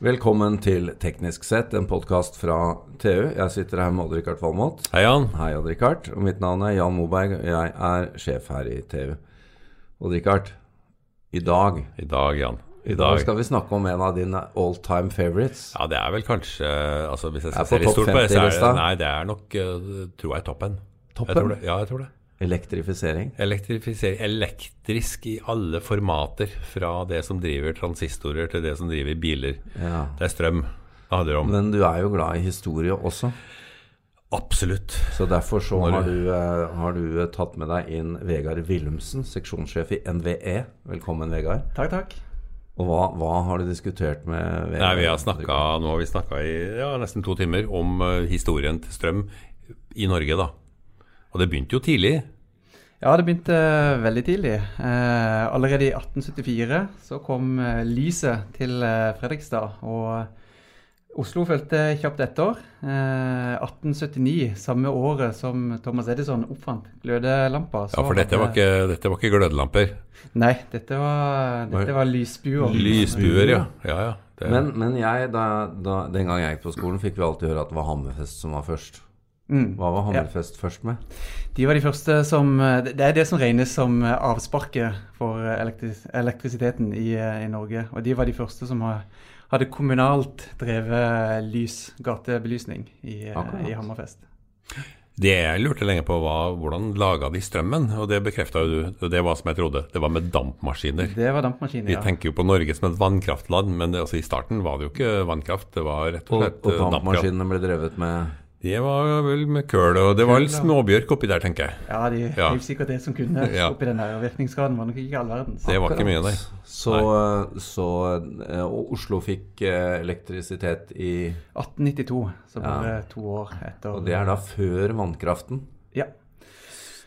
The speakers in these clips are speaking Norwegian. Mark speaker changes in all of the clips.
Speaker 1: Velkommen til Teknisk sett, en podkast fra TU. Jeg sitter her med Odd-Rikard Valmot.
Speaker 2: Hei, Jan.
Speaker 1: Hei, Odd-Rikard. Og mitt navn er Jan Moberg, og jeg er sjef her i TU. Odd-Rikard, i dag
Speaker 2: I dag, Jan.
Speaker 1: I dag skal vi snakke om en av dine all time favorites.
Speaker 2: Ja, det er vel kanskje altså Hvis jeg skal se litt stort på det, så er
Speaker 1: 50-lista?
Speaker 2: det Nei, det er nok eh, Tror jeg toppen.
Speaker 1: Toppen?
Speaker 2: Jeg det. Ja, jeg tror det.
Speaker 1: Elektrifisering.
Speaker 2: Elektrifisering Elektrisk i alle formater. Fra det som driver transistorer, til det som driver biler.
Speaker 1: Ja.
Speaker 2: Det er strøm det handler om.
Speaker 1: Men du er jo glad i historie også,
Speaker 2: Absolutt.
Speaker 1: så derfor så har du, eh, har du eh, tatt med deg inn Vegard Willumsen, seksjonssjef i NVE. Velkommen, Vegard.
Speaker 3: Takk, takk.
Speaker 1: Og hva, hva har du diskutert med Vegard?
Speaker 2: Nei, vi har snakket, nå har vi snakka i ja, nesten to timer om eh, historien til strøm i Norge, da. Og det begynte jo tidlig.
Speaker 3: Ja, det begynte veldig tidlig. Eh, allerede i 1874 så kom eh, lyset til eh, Fredrikstad. Og Oslo fulgte kjapt etter. Eh, 1879, samme året som Thomas Edison oppfant glødelampa.
Speaker 2: Ja, for dette var ikke, dette var ikke glødelamper.
Speaker 3: Nei, dette var, dette var lysbuer.
Speaker 2: Lysbuer, ja. ja, ja.
Speaker 1: Men, men jeg, da, da, den gang jeg gikk på skolen, fikk vi alltid høre at det var Hammerfest som var først.
Speaker 3: Mm.
Speaker 1: Hva var Hammerfest først med?
Speaker 3: De var de første som eh, Det er det som regnes som eh, avsparket for eh, elektris elektrisiteten i, i Norge. Og de var de første som hadde kommunalt drevet lys, gatebelysning, i, i Hammerfest.
Speaker 2: det jeg lurte lenge på, var hvordan laga de strømmen? Og det bekrefta jo du. Og det var som jeg trodde. Det var med dampmaskiner.
Speaker 3: Det var dampmaskiner, ja.
Speaker 2: Vi tenker jo på Norge som et vannkraftland, men det, altså, i starten var det jo ikke vannkraft. Det var rett og
Speaker 1: slett
Speaker 2: slett
Speaker 1: og
Speaker 2: og
Speaker 1: dampmaskinene ble drevet med
Speaker 2: Det var vel med køl, og det var
Speaker 3: litt
Speaker 2: småbjørk oppi der, tenker jeg.
Speaker 3: Ja, de
Speaker 2: Ja.
Speaker 3: helt sikkert det som kunne
Speaker 2: Ja.
Speaker 3: oppi den der virkningsgraden. var nok ikke all verdens.
Speaker 2: Det var ikke mye, nei.
Speaker 1: Så, så eh, Og Oslo fikk eh, elektrisitet i
Speaker 3: 1892, så
Speaker 1: Ja.
Speaker 3: bare to år etter.
Speaker 1: Og det er da før vannkraften.
Speaker 3: Ja.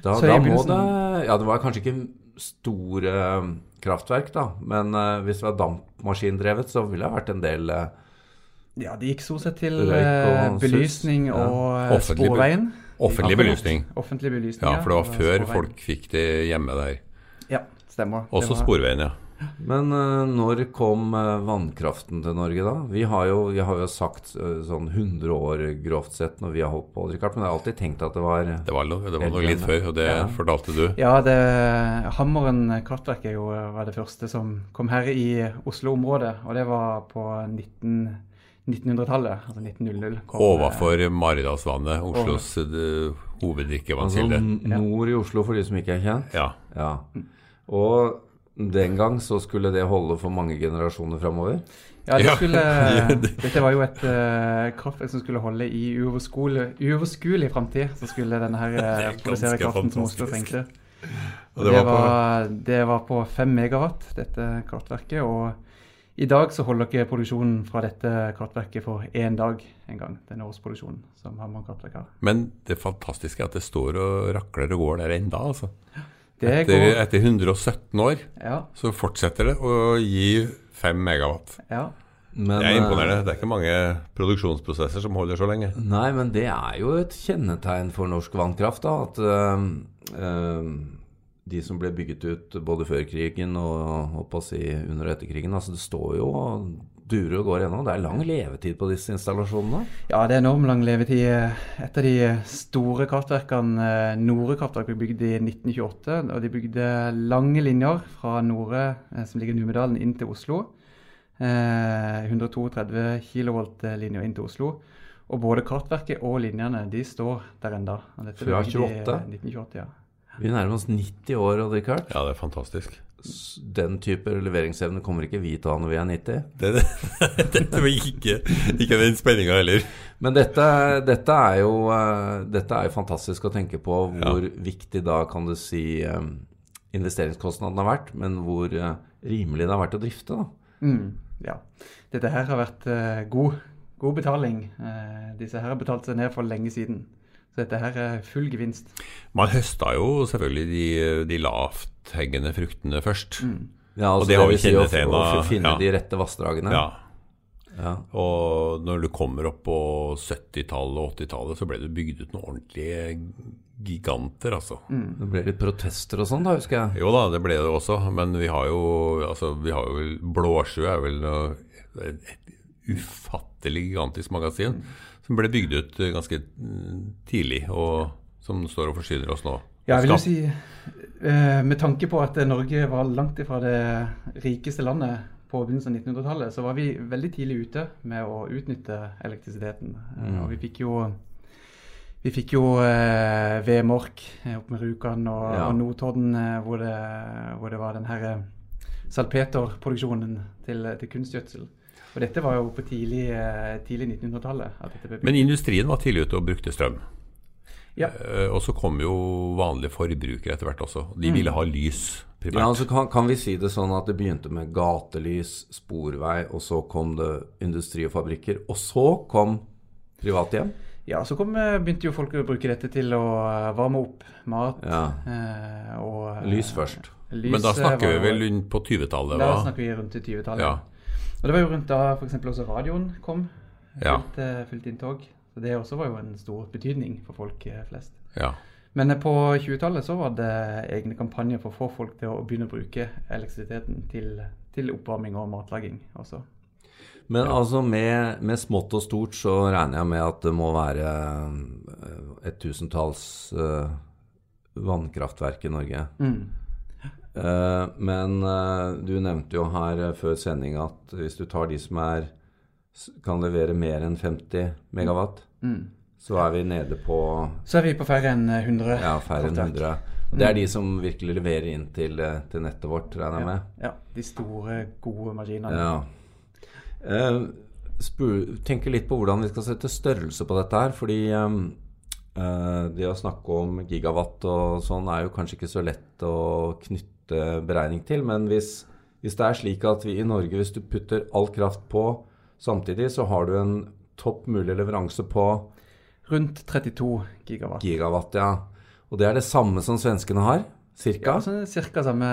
Speaker 1: Da,
Speaker 3: Så i
Speaker 1: da må det Ja, det var kanskje ikke store eh, kraftverk, da. Men hvis det var dampmaskindrevet, så ville det vært en del
Speaker 3: ja, det gikk stort sett til
Speaker 1: og
Speaker 3: eh,
Speaker 1: sus.
Speaker 3: belysning
Speaker 1: Ja.
Speaker 3: og eh,
Speaker 2: Offentlig
Speaker 3: sporveien.
Speaker 2: Offentlig belysning.
Speaker 3: Offentlig belysning,
Speaker 2: Ja, for det var før
Speaker 3: sporveien.
Speaker 2: folk fikk det hjemme der.
Speaker 3: Ja, stemmer. Det
Speaker 2: Også
Speaker 3: var-
Speaker 2: Sporveien, ja.
Speaker 1: Men uh, når kom uh, vannkraften til Norge da? Vi har jo, vi har jo sagt uh, sånn 100 år grovt sett når vi har holdt på, Richard, men jeg har alltid tenkt at det var
Speaker 2: Det var, noe, det var
Speaker 1: noe
Speaker 2: litt før, og det
Speaker 1: Ja.
Speaker 2: fortalte du.
Speaker 3: Ja, det, Hammeren kraftverk er jo, var det første som kom her i Oslo-området. Og det var på 19 1900-tallet, altså 1900. eh,
Speaker 2: Overfor Maridalsvannet, Oslos hoveddrikkevannskilde.
Speaker 1: altså,
Speaker 2: hoveddrikkevannskilde.
Speaker 1: nord i Oslo, for de som ikke er kjent.
Speaker 2: Ja.
Speaker 1: Ja. Og den gang så skulle det holde for mange generasjoner framover.
Speaker 3: Ja, det
Speaker 2: Ja.
Speaker 3: skulle, Dette var jo et uh, kraftverk som skulle holde i uoverskuelig uoverskuelig framtid. Så skulle denne her eh,
Speaker 2: er
Speaker 3: produsere kraften som Oslo trengte.
Speaker 2: Og
Speaker 3: Det,
Speaker 2: det var på
Speaker 3: var, det var på 5 megawatt, dette kraftverket. Og i dag så holder ikke produksjonen fra dette kraftverket for én dag en gang. Den årsproduksjonen som Hammeren kraftverk har.
Speaker 2: Men det fantastiske er at det står og rakler og går der ennå, altså.
Speaker 3: Det
Speaker 2: Etter,
Speaker 3: går
Speaker 2: etter 117 år
Speaker 3: Ja.
Speaker 2: så fortsetter det å gi 5 megawatt.
Speaker 3: ja.
Speaker 1: Men,
Speaker 2: Det er imponerende.
Speaker 1: eh,
Speaker 2: Det er ikke mange produksjonsprosesser som holder så lenge.
Speaker 1: Nei, men det er jo et kjennetegn for norsk vannkraft, da. At øh, eh, de som ble bygget ut både før krigen og og på si under og etter krigen, altså det står jo og durer og går ennå. Det er lang levetid på disse installasjonene.
Speaker 3: Ja, det er enormt lang levetid. Et av de store kraftverkene, eh, Nore kraftverk, ble bygd i 1928. og De bygde lange linjer fra Nore, eh, som ligger i Numedalen, inn til Oslo. Eh, 132 kV-linjer inn til Oslo. Og både kraftverket og linjene de står der enda.
Speaker 1: Fra
Speaker 3: i,
Speaker 1: 28?
Speaker 3: eh, 1928, ja.
Speaker 1: Vi nærmer oss 90 år, Odd hørt.
Speaker 2: Ja, det er fantastisk.
Speaker 1: Den type leveringsevne kommer ikke vi til å ha når vi er 90.
Speaker 2: Det, det, dette var ikke, ikke den spenninga heller.
Speaker 1: Men dette, dette, er jo, eh, dette er jo fantastisk å tenke på hvor viktig da kan du si eh, investeringskostnaden har vært, men hvor eh, rimelig det har vært å drifte. da.
Speaker 3: Mm, ja. Dette her har vært god, god betaling. Eh, disse her har betalt seg ned for lenge siden. Så dette her er full gevinst.
Speaker 2: Man høsta jo selvfølgelig de, de lavthengende fruktene først.
Speaker 1: Ja, altså
Speaker 2: Og det har vi
Speaker 1: si å, å finne
Speaker 2: ja.
Speaker 1: de rette vassdragene.
Speaker 2: Ja.
Speaker 1: Ja.
Speaker 2: Og når du kommer opp på 70-tallet og 80-tallet, så ble det bygd ut noen ordentlige giganter, altså.
Speaker 1: Det ble litt protester og sånn, da, husker jeg.
Speaker 2: Jo da, det ble det også, men vi har jo altså, vi har jo Blåsjø er vel noe- et ufattelig gigantisk magasin som ble bygd ut eh, ganske mm, tidlig, og som står og forsyner oss nå.
Speaker 3: Ja, jeg vil jo si, eh, Med tanke på at Norge var langt ifra det rikeste landet på begynnelsen av 1900-tallet, så var vi veldig tidlig ute med å utnytte elektrisiteten. Eh,
Speaker 1: Mm.
Speaker 3: Og vi fikk jo vi fikk jo eh, Vemork eh, opp med Rjukan og,
Speaker 1: Ja.
Speaker 3: og Notodden, eh, hvor, det, hvor det var den her eh, salpeterproduksjonen til, til kunstgjødsel. Og dette var jo på tidlig, eh, tidlig 1900-tallet. at dette ble bygd.
Speaker 2: Men industrien var tidlig ute og brukte strøm.
Speaker 3: Ja.
Speaker 2: Eh, Og så kom jo vanlige forbrukere etter hvert også. De
Speaker 3: Mm.
Speaker 2: ville ha lys primært.
Speaker 1: Ja, altså kan, kan vi si det sånn at det begynte med gatelys, sporvei, og så kom det industri og fabrikker, og så kom privathjem?
Speaker 3: Ja, så kom, eh, begynte jo folk å bruke dette til å varme opp mat.
Speaker 1: Ja.
Speaker 3: eh, og,
Speaker 1: Lys først.
Speaker 3: lys,
Speaker 2: Men da snakker vi
Speaker 3: var vi
Speaker 2: vel rundt på 20-tallet?
Speaker 3: Da snakker vi rundt i 20-tallet.
Speaker 2: Ja.
Speaker 3: Og det var jo rundt da f.eks. også radioen kom.
Speaker 2: Ja.
Speaker 3: fylt, eh, fullt inntog. Så det også var jo en stor betydning for folk eh, flest.
Speaker 2: ja.
Speaker 3: Men eh, på 20-tallet så var det egne kampanjer for å få folk til å begynne å bruke elektrisiteten til, til oppvarming og matlaging også.
Speaker 1: Men altså med, med smått og stort så regner jeg med at det må være et tusentalls uh, vannkraftverk i Norge.
Speaker 3: Mm.
Speaker 1: Eh, men eh, du nevnte jo her eh, før sending at hvis du tar de som er kan levere mer enn 50 megawatt,
Speaker 3: Mm.
Speaker 1: så er vi nede på
Speaker 3: Så er vi på færre enn 100
Speaker 1: ja, færre enn 100. Og det er de som virkelig leverer inn til, til nettet vårt, regner jeg med.
Speaker 3: Ja, de store, gode maskinene.
Speaker 1: Ja. Eh, spur, tenker litt på hvordan vi skal sette størrelse på dette her. Fordi eh, eh, det å snakke om gigawatt og sånn er jo kanskje ikke så lett å knytte beregning til. Men hvis, hvis det er slik at vi i Norge, hvis du putter all kraft på samtidig, så har du en topp mulig leveranse på
Speaker 3: Rundt 32 gigawatt.
Speaker 1: gigawatt, ja. Og det er det samme som svenskene har, cirka.
Speaker 3: Ja, sånn cirka samme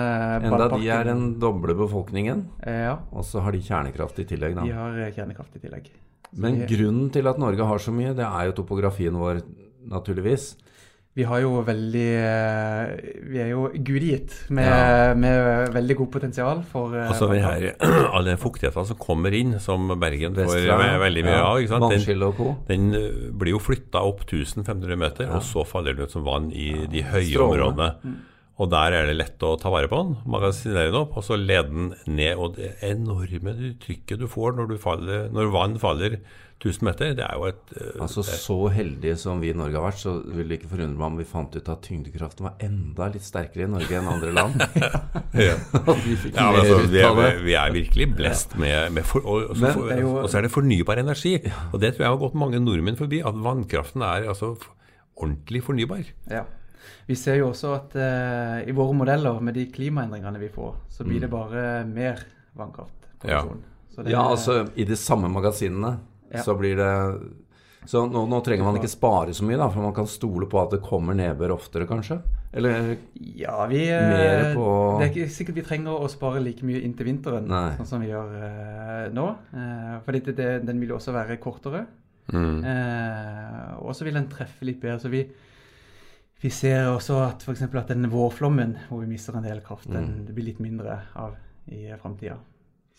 Speaker 1: Enda de er den doble befolkningen.
Speaker 3: Eh, Ja,
Speaker 1: Og så har de kjernekraft i tillegg, da.
Speaker 3: de har eh, kjernekraft i tillegg. Så
Speaker 1: Men grunnen til at Norge har så mye, det er jo topografien vår, naturligvis.
Speaker 3: Vi har jo veldig eh, Vi er jo gudgitt med,
Speaker 1: Ja.
Speaker 3: med veldig godt potensial for eh,
Speaker 2: Altså den her, all den fuktigheten som kommer inn, som Bergen får
Speaker 1: Vestra,
Speaker 2: veldig mye
Speaker 1: ja,
Speaker 2: av, ikke sant? den, den blir jo flytta opp 1500 meter, og så faller den ut som vann i de høye
Speaker 1: Strålende.
Speaker 2: områdene. Og der er det lett å ta vare på den, magasinere den opp, og så lede den ned. Og det enorme trykket du får når, du faller, når vann faller 1000 meter, det er jo et Altså
Speaker 1: Altså Så heldige som vi i Norge har vært, så vil det ikke forundre meg om vi fant ut at tyngdekraften var enda litt sterkere i Norge enn andre land.
Speaker 2: ja.
Speaker 1: Vi
Speaker 2: Ja, altså, vi, er, vi er virkelig blest med, med for, og, så, for,
Speaker 3: jo-
Speaker 2: og så er det fornybar energi. Og det tror jeg har gått mange nordmenn forbi, at vannkraften er altså ordentlig fornybar.
Speaker 3: Ja. Vi ser jo også at eh, i våre modeller, med de klimaendringene vi får, så blir det bare mer vannkraftproduksjon. Ja.
Speaker 1: Ja, altså i de samme magasinene
Speaker 3: Ja.
Speaker 1: så blir det Så nå, nå trenger man ikke spare så mye, da, for man kan stole på at det kommer nedbør oftere, kanskje? Eller
Speaker 3: Ja, vi eh,
Speaker 1: Mer på-
Speaker 3: Det er ikke sikkert vi trenger å spare like mye inntil vinteren
Speaker 1: Nei.
Speaker 3: sånn som vi gjør eh, nå. Eh, det, det, den vil jo også være kortere.
Speaker 2: Mm.
Speaker 3: Eh, og så vil den treffe litt bedre. Så vi, vi ser også at f.eks. at den vårflommen hvor vi mister en del kraft,
Speaker 1: Mm.
Speaker 3: den det blir litt mindre av i framtida.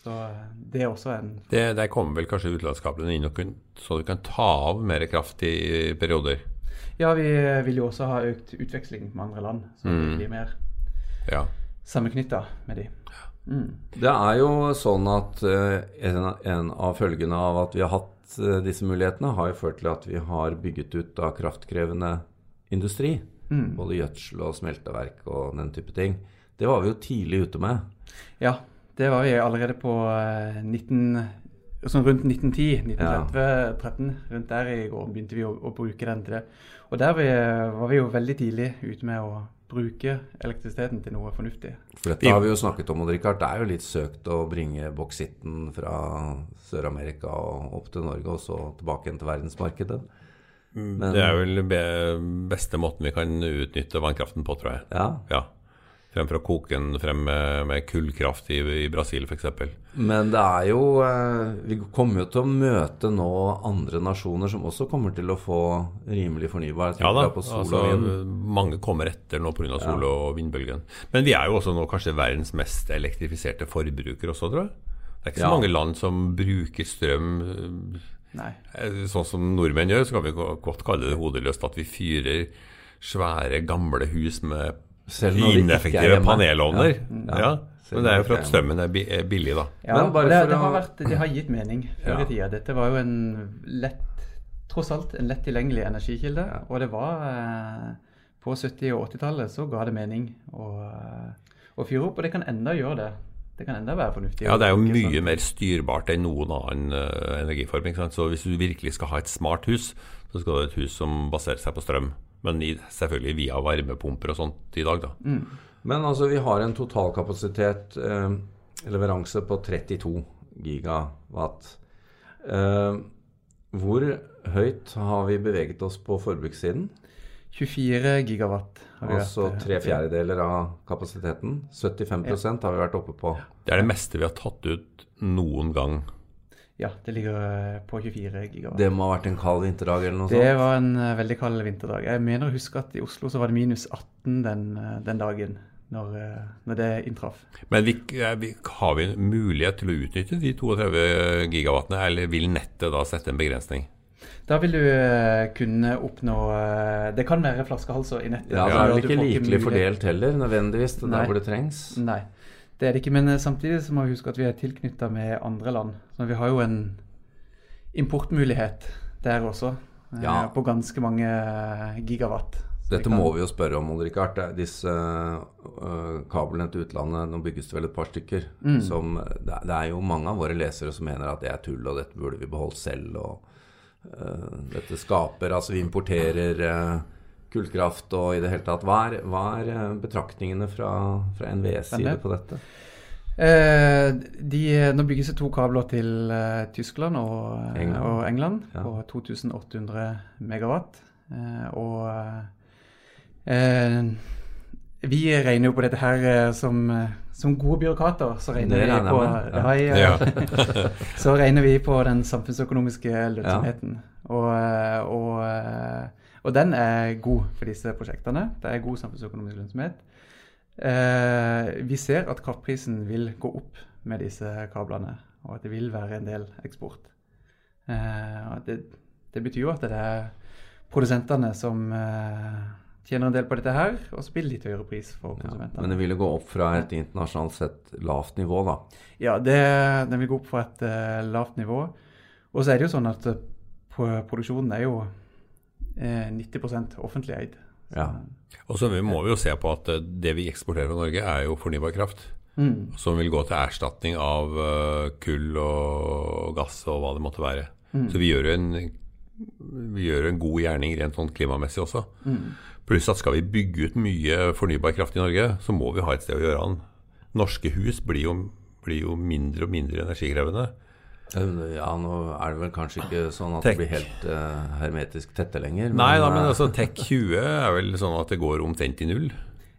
Speaker 3: Så eh, det er også en
Speaker 2: Det, der kommer vel kanskje utenlandskablene inn, og kun, så du kan ta av mer kraft i, perioder.
Speaker 3: Ja, vi vil jo også ha økt utveksling med andre land, så
Speaker 2: Mm.
Speaker 3: vi blir mer
Speaker 2: Ja.
Speaker 3: sammenknytta med de. Mm.
Speaker 1: Det er jo sånn at eh, en, en av følgene av at vi har hatt eh, disse mulighetene, har jo ført til at vi har bygget ut av kraftkrevende industri.
Speaker 3: Mm.
Speaker 1: Både gjødsel og smelteverk og den type ting. Det var vi jo tidlig ute med.
Speaker 3: Ja, det var vi allerede på eh, 19, sånn rundt 1910, 1913, rundt der i går begynte vi å, å bruke den til det. Og der vi, var vi jo veldig tidlig ute med å bruke elektrisiteten til noe fornuftig.
Speaker 1: For dette har vi jo snakket om, og det er jo litt søkt å bringe boksitten fra Sør-Amerika og opp til Norge, og så tilbake igjen til verdensmarkedet. Men-
Speaker 2: Det er vel be, beste måten vi kan utnytte vannkraften på, tror jeg.
Speaker 1: Ja,
Speaker 2: Ja. Fremfor å koke den frem med, med kullkraft i, i Brasil, f.eks.
Speaker 1: Men det er jo eh, Vi kommer jo til å møte nå andre nasjoner som også kommer til å få rimelig fornybar.
Speaker 2: Ja da,
Speaker 1: da på sol
Speaker 2: altså,
Speaker 1: og vind.
Speaker 2: mange kommer etter nå pga. sol og vindbølgen. Men vi er jo også nå kanskje verdens mest elektrifiserte forbruker også, tror jeg. Det er ikke så
Speaker 1: Ja.
Speaker 2: mange land som bruker strøm
Speaker 3: Nei.
Speaker 2: eh, sånn som nordmenn gjør. Så kan vi godt kalle det hodeløst at vi fyrer svære, gamle hus med ineffektive panelovner.
Speaker 1: Ja.
Speaker 2: Ja.
Speaker 1: Ja.
Speaker 2: Men det er jo for at strømmen er billig, da.
Speaker 3: Ja,
Speaker 1: Men bare
Speaker 3: det,
Speaker 1: for
Speaker 3: det,
Speaker 1: å-
Speaker 3: har vært, det har gitt mening før i tida. Dette var jo en lett Tross alt en lett tilgjengelig energikilde.
Speaker 1: Ja.
Speaker 3: Og det var eh, På 70- og 80-tallet så ga det mening å, eh, å fyre opp, og det kan enda gjøre det. Det kan enda være fornuftig.
Speaker 2: Ja, det er jo mye
Speaker 3: sånn.
Speaker 2: mer styrbart enn noen annen uh, energiform. ikke sant? Så hvis du virkelig skal ha et smart hus, så skal du ha et hus som baserer seg på strøm. Men i, selvfølgelig via varmepumper og sånt i dag, da.
Speaker 3: Mm.
Speaker 1: Men altså, vi har en totalkapasitet, eh, leveranse på 32 gigawatt. Eh, hvor høyt har vi beveget oss på forbrukssiden?
Speaker 3: 24 gigawatt har vi
Speaker 1: Altså
Speaker 3: vært,
Speaker 1: tre fjerdedeler av kapasiteten. 75 ja. har vi vært oppe på.
Speaker 2: Det er det meste vi har tatt ut noen gang.
Speaker 3: Ja, det ligger eh, på 24 gigawatt.
Speaker 1: Det må ha vært en kald vinterdag eller noe
Speaker 3: Det
Speaker 1: sånt?
Speaker 3: var en eh, veldig kald vinterdag. Jeg mener å huske at i Oslo så var det minus 18 den, den dagen når, når det inntraff.
Speaker 2: Men vi, vi, har vi en mulighet til å utnytte de 32 gigawattene, eller vil nettet da sette en begrensning?
Speaker 3: Da vil du eh, kunne oppnå eh, Det kan være flaskehalser i nettet.
Speaker 1: Ja, det er vel ikke likelig fordelt heller, nødvendigvis, det
Speaker 3: Nei.
Speaker 1: der hvor det trengs.
Speaker 3: Nei, det er det ikke. Men eh, samtidig så må vi huske at vi er tilknytta med andre land. Så vi har jo en importmulighet der også.
Speaker 1: Ja.
Speaker 3: På ganske mange gigawatt.
Speaker 1: Dette må vi jo spørre om. Er Disse kablene til utlandet, nå bygges det vel et par stykker.
Speaker 3: Mm.
Speaker 1: Som, det, er, jo mange av våre lesere som mener at det er tull, og dette burde vi beholdt selv. og Dette skaper Altså, vi importerer øh, kullkraft og i det hele tatt. Hva er, hva er øh, betraktningene fra, fra NVEs side på dette?
Speaker 3: Eh, de, nå bygges det to kabler til eh, Tyskland og eh,
Speaker 1: England.
Speaker 3: og England
Speaker 1: Ja.
Speaker 3: på 2800 megawatt. Eh, og eh, vi regner jo på dette her eh, som, eh, som gode byråkrater. Så regner vi på
Speaker 1: ja.
Speaker 2: Ja.
Speaker 3: Så regner vi på den samfunnsøkonomiske lønnsomheten. Og, eh, og, eh, og den er god for disse prosjektene. Det er god samfunnsøkonomisk lønnsomhet. Eh, vi ser at kraftprisen vil gå opp med disse kablene, og at det vil være en del eksport. Eh, det, det betyr jo at det er produsentene som eh, tjener en del på dette her, og så blir det litt høyere pris for
Speaker 1: Ja,
Speaker 3: konsumentene.
Speaker 1: men det vil jo gå opp fra et internasjonalt sett lavt nivå, da.
Speaker 3: Ja, det, den vil gå opp fra et uh, lavt nivå. Og så er det jo sånn at uh, produksjonen er jo uh, 90% offentlig eid. Så-
Speaker 1: Ja.
Speaker 2: Og så må vi jo se på at eh, det vi eksporterer fra Norge, er jo fornybar kraft.
Speaker 3: Mm,
Speaker 2: Som vil gå til erstatning av eh, kull og gass og hva det måtte være.
Speaker 3: mm,
Speaker 2: Så vi gjør jo en, vi gjør en god gjerning rent sånn klimamessig også.
Speaker 3: mm.
Speaker 2: Pluss at skal vi bygge ut mye fornybar kraft i Norge, så må vi ha et sted å gjøre den. Norske hus blir jo, blir jo mindre og mindre energikrevende.
Speaker 1: Ja, nå er det vel kanskje ikke sånn at
Speaker 2: Tech.
Speaker 1: det blir helt uh, hermetisk tette lenger.
Speaker 2: Nei da, men
Speaker 1: øh,
Speaker 2: altså Tech 20 er vel sånn at det går omtrent i null.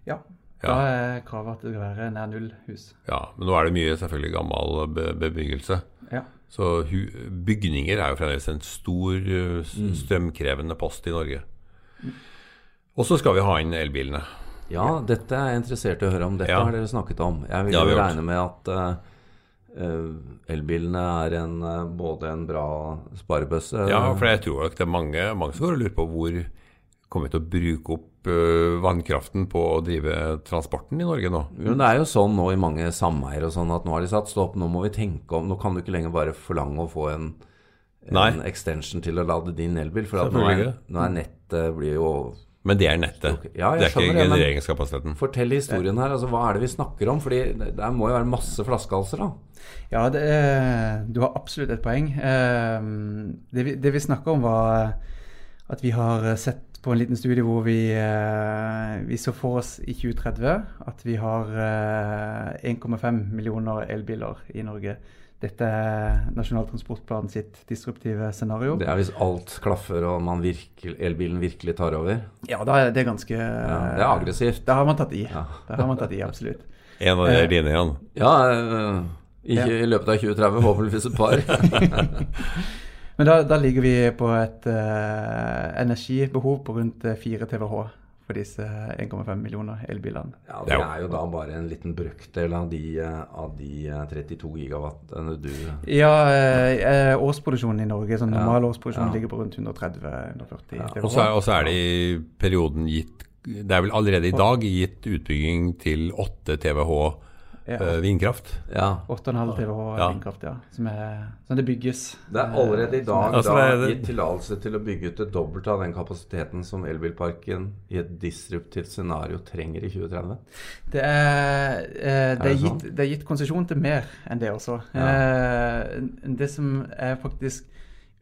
Speaker 3: Ja.
Speaker 2: Ja.
Speaker 3: Da er kravet at det skal være nær null hus.
Speaker 2: Ja, men nå er det mye selvfølgelig gammel be bebyggelse.
Speaker 3: Ja.
Speaker 2: Så bygninger er jo fremdeles en stor uh,
Speaker 1: Mm.
Speaker 2: strømkrevende post i Norge. Og så skal vi ha inn elbilene.
Speaker 1: Ja, dette er jeg interessert i å høre om. Dette
Speaker 2: Ja.
Speaker 1: har dere snakket om. Jeg vil jo regne med at øh, elbilene er en, både en bra sparebøsse
Speaker 2: Ja, for jeg tror nok det er mange, mange som går og lurer på hvor kommer vi til å bruke opp uh, vannkraften på å drive transporten i Norge nå.
Speaker 1: Men det er jo sånn nå i mange sameier og sånn at nå har de satt stopp, nå må vi tenke om Nå kan du ikke lenger bare forlange å få en, en extension til å lade din elbil, for at nå er, nå er nettet blir jo
Speaker 2: Men det er nettet.
Speaker 1: Ja, jeg
Speaker 2: det er ikke genereringskapasiteten.
Speaker 1: Fortell historien her. altså Hva er det vi snakker om? Fordi det må jo være masse flaskehalser, da.
Speaker 3: Ja, det er, du har absolutt et poeng. Eh, Det vi, det vi snakker om, var at vi har sett på en liten studie hvor vi, eh, vi så for oss i 2030 at vi har eh, 1,5 millioner elbiler i Norge. Dette er Nasjonal transportplan sitt disruptive scenario.
Speaker 1: Det er hvis alt klaffer og man virkelig, elbilen virkelig tar over.
Speaker 3: Ja, da er det ganske
Speaker 1: Ja, det er aggressivt.
Speaker 3: Da har man tatt i.
Speaker 1: Ja.
Speaker 3: Da har man tatt i, absolutt.
Speaker 2: En av de
Speaker 3: Eh.
Speaker 2: dine igjen.
Speaker 1: Ja, ikke i løpet av 2030, håper håpeligvis et par.
Speaker 3: Men da, da ligger vi på et uh, energibehov på rundt eh, 4 TWh. For disse 1,5 millioner elbilene.
Speaker 1: Ja, Det er jo da bare en liten brøkdel av de, av de 32 gigawattene du
Speaker 3: Ja, eh, årsproduksjonen i Norge, sånn normal årsproduksjon, ja. ligger på rundt 130-140 ja.
Speaker 2: Og så er det i perioden gitt Det er vel allerede i dag gitt utbygging til 8 TWh ja. uh, vindkraft.
Speaker 3: Ja. 8,5 TWh ja. vindkraft, ja. Som, er, som, det bygges.
Speaker 1: Det er allerede i dag altså, da, gitt tillatelse til å bygge ut det dobbelte av den kapasiteten som elbilparken i et disruptivt scenario trenger i 2030?
Speaker 3: Det er, eh, det er, gitt, sånn? det er gitt konsesjon til mer enn det også. Eh, det som er faktisk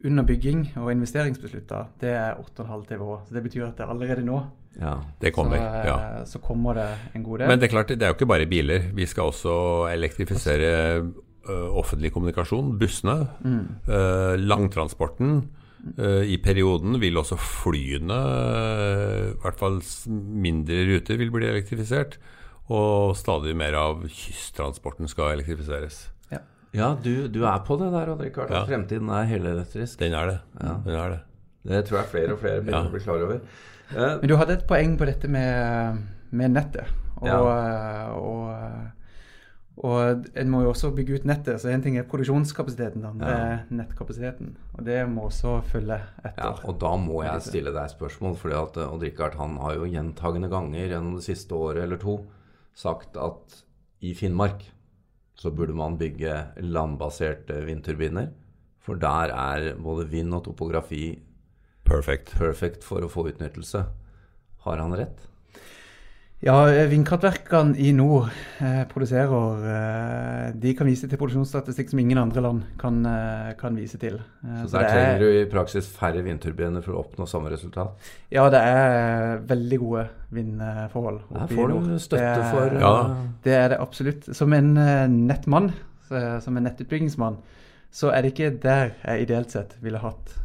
Speaker 3: under bygging og investeringsbeslutta, det er 8,5 TWh. Så det betyr at det allerede nå
Speaker 2: ja, det kommer.
Speaker 3: Så,
Speaker 2: ja.
Speaker 3: så, kommer det en god del.
Speaker 2: Men det er klart, det er jo ikke bare biler. Vi skal også elektrifisere uh, offentlig kommunikasjon, bussene, mm. uh, langtransporten. Uh, I perioden vil også flyene, i hvert fall mindre ruter, vil bli elektrifisert. Og stadig mer av kysttransporten skal elektrifiseres.
Speaker 1: Ja, ja du, du, er på det der, Odd Rikard. Ja. Fremtiden er helelektrisk.
Speaker 2: Den er det. Ja. Den er det.
Speaker 1: Det tror jeg flere og flere begynner å bli klar over.
Speaker 3: Men du hadde et poeng på dette med, med nettet. Og, ja. og, og, en må jo også bygge ut nettet. Så én ting er produksjonskapasiteten, det er nettkapasiteten. Og det må også følge etter.
Speaker 1: Ja, og da må jeg stille deg spørsmål. fordi at Odd Rikard han har jo gjentagende ganger gjennom det siste året eller to sagt at i Finnmark så burde man bygge landbaserte vindturbiner. For der er både vind og topografi
Speaker 2: Perfect.
Speaker 1: Perfect for å få utnyttelse. Har han rett?
Speaker 3: Ja, vindkraftverkene i nord eh, produserer eh, De kan vise til produksjonsstatistikk som ingen andre land kan, eh, kan vise til.
Speaker 1: Eh, så, så der trenger er, du i praksis færre vindturbiner for å oppnå samme resultat?
Speaker 3: Ja, det er veldig gode vindforhold
Speaker 1: oppe i nord. får du støtte det, for
Speaker 3: ja. Det er det absolutt. Som en eh, nettmann, som en nettutbyggingsmann, så er det ikke der jeg ideelt sett ville hatt eh,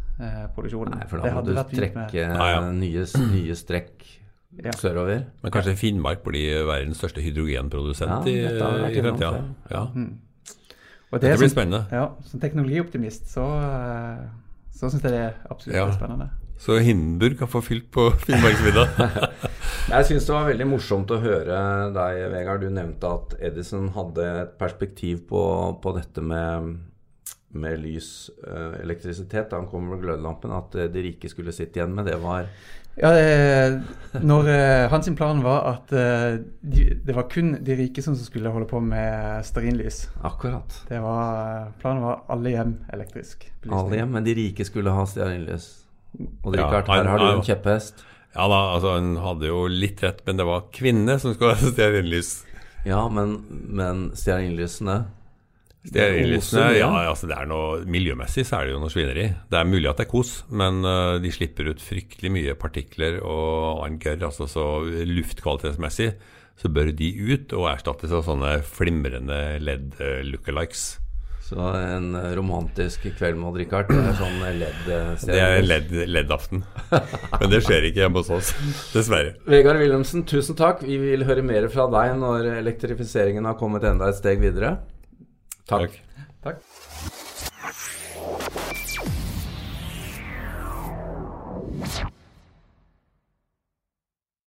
Speaker 3: produksjonen.
Speaker 1: Nei, for da må du trekke ah, ja. nye, nye, strekk ja. sørover.
Speaker 2: Men kanskje Finnmark blir verdens største hydrogenprodusent i, i fremtida. Ja. Mm.
Speaker 3: Det, dette blir som, spennende. Ja, Som teknologioptimist så, eh, så syns jeg det er absolutt ja. spennende.
Speaker 2: Så Hindenburg kan få fylt på Finnmarksvidda.
Speaker 1: jeg syns det var veldig morsomt å høre deg, Vegard. Du nevnte at Edison hadde et perspektiv på, på dette med med lys, uh, elektrisitet, da han kom med glødelampen, at uh, de rike skulle sitte igjen med, det var
Speaker 3: Ja, det, når hans plan var at de, det var kun de rike som skulle holde på med stearinlys.
Speaker 1: Akkurat.
Speaker 3: Det var, planen var alle hjem elektrisk.
Speaker 1: Belysning. Alle hjem, men de rike skulle ha stearinlys. Og det, ja, klart, her har du en kjepphest.
Speaker 2: Ja da, altså han hadde jo litt rett, men det var kvinner som skulle ha stearinlys.
Speaker 1: Ja, men, men stearinlysene
Speaker 2: Stearinlysene, ja, altså det er noe Miljømessig så er det jo noe svineri. Det er mulig at det er kos, men uh, de slipper ut fryktelig mye partikler og annen gørr. Altså så luftkvalitetsmessig så bør de ut og erstattes av sånne flimrende LED-lookalikes.
Speaker 1: Så en romantisk kveld med Richard, det er sånn LED
Speaker 2: Det er LED-aften. Men det skjer ikke hjemme hos oss, dessverre.
Speaker 1: Vegard Wilhelmsen, tusen takk. Vi vil høre mer fra deg når elektrifiseringen har kommet enda et steg videre.
Speaker 2: Takk.
Speaker 3: Takk. Takk.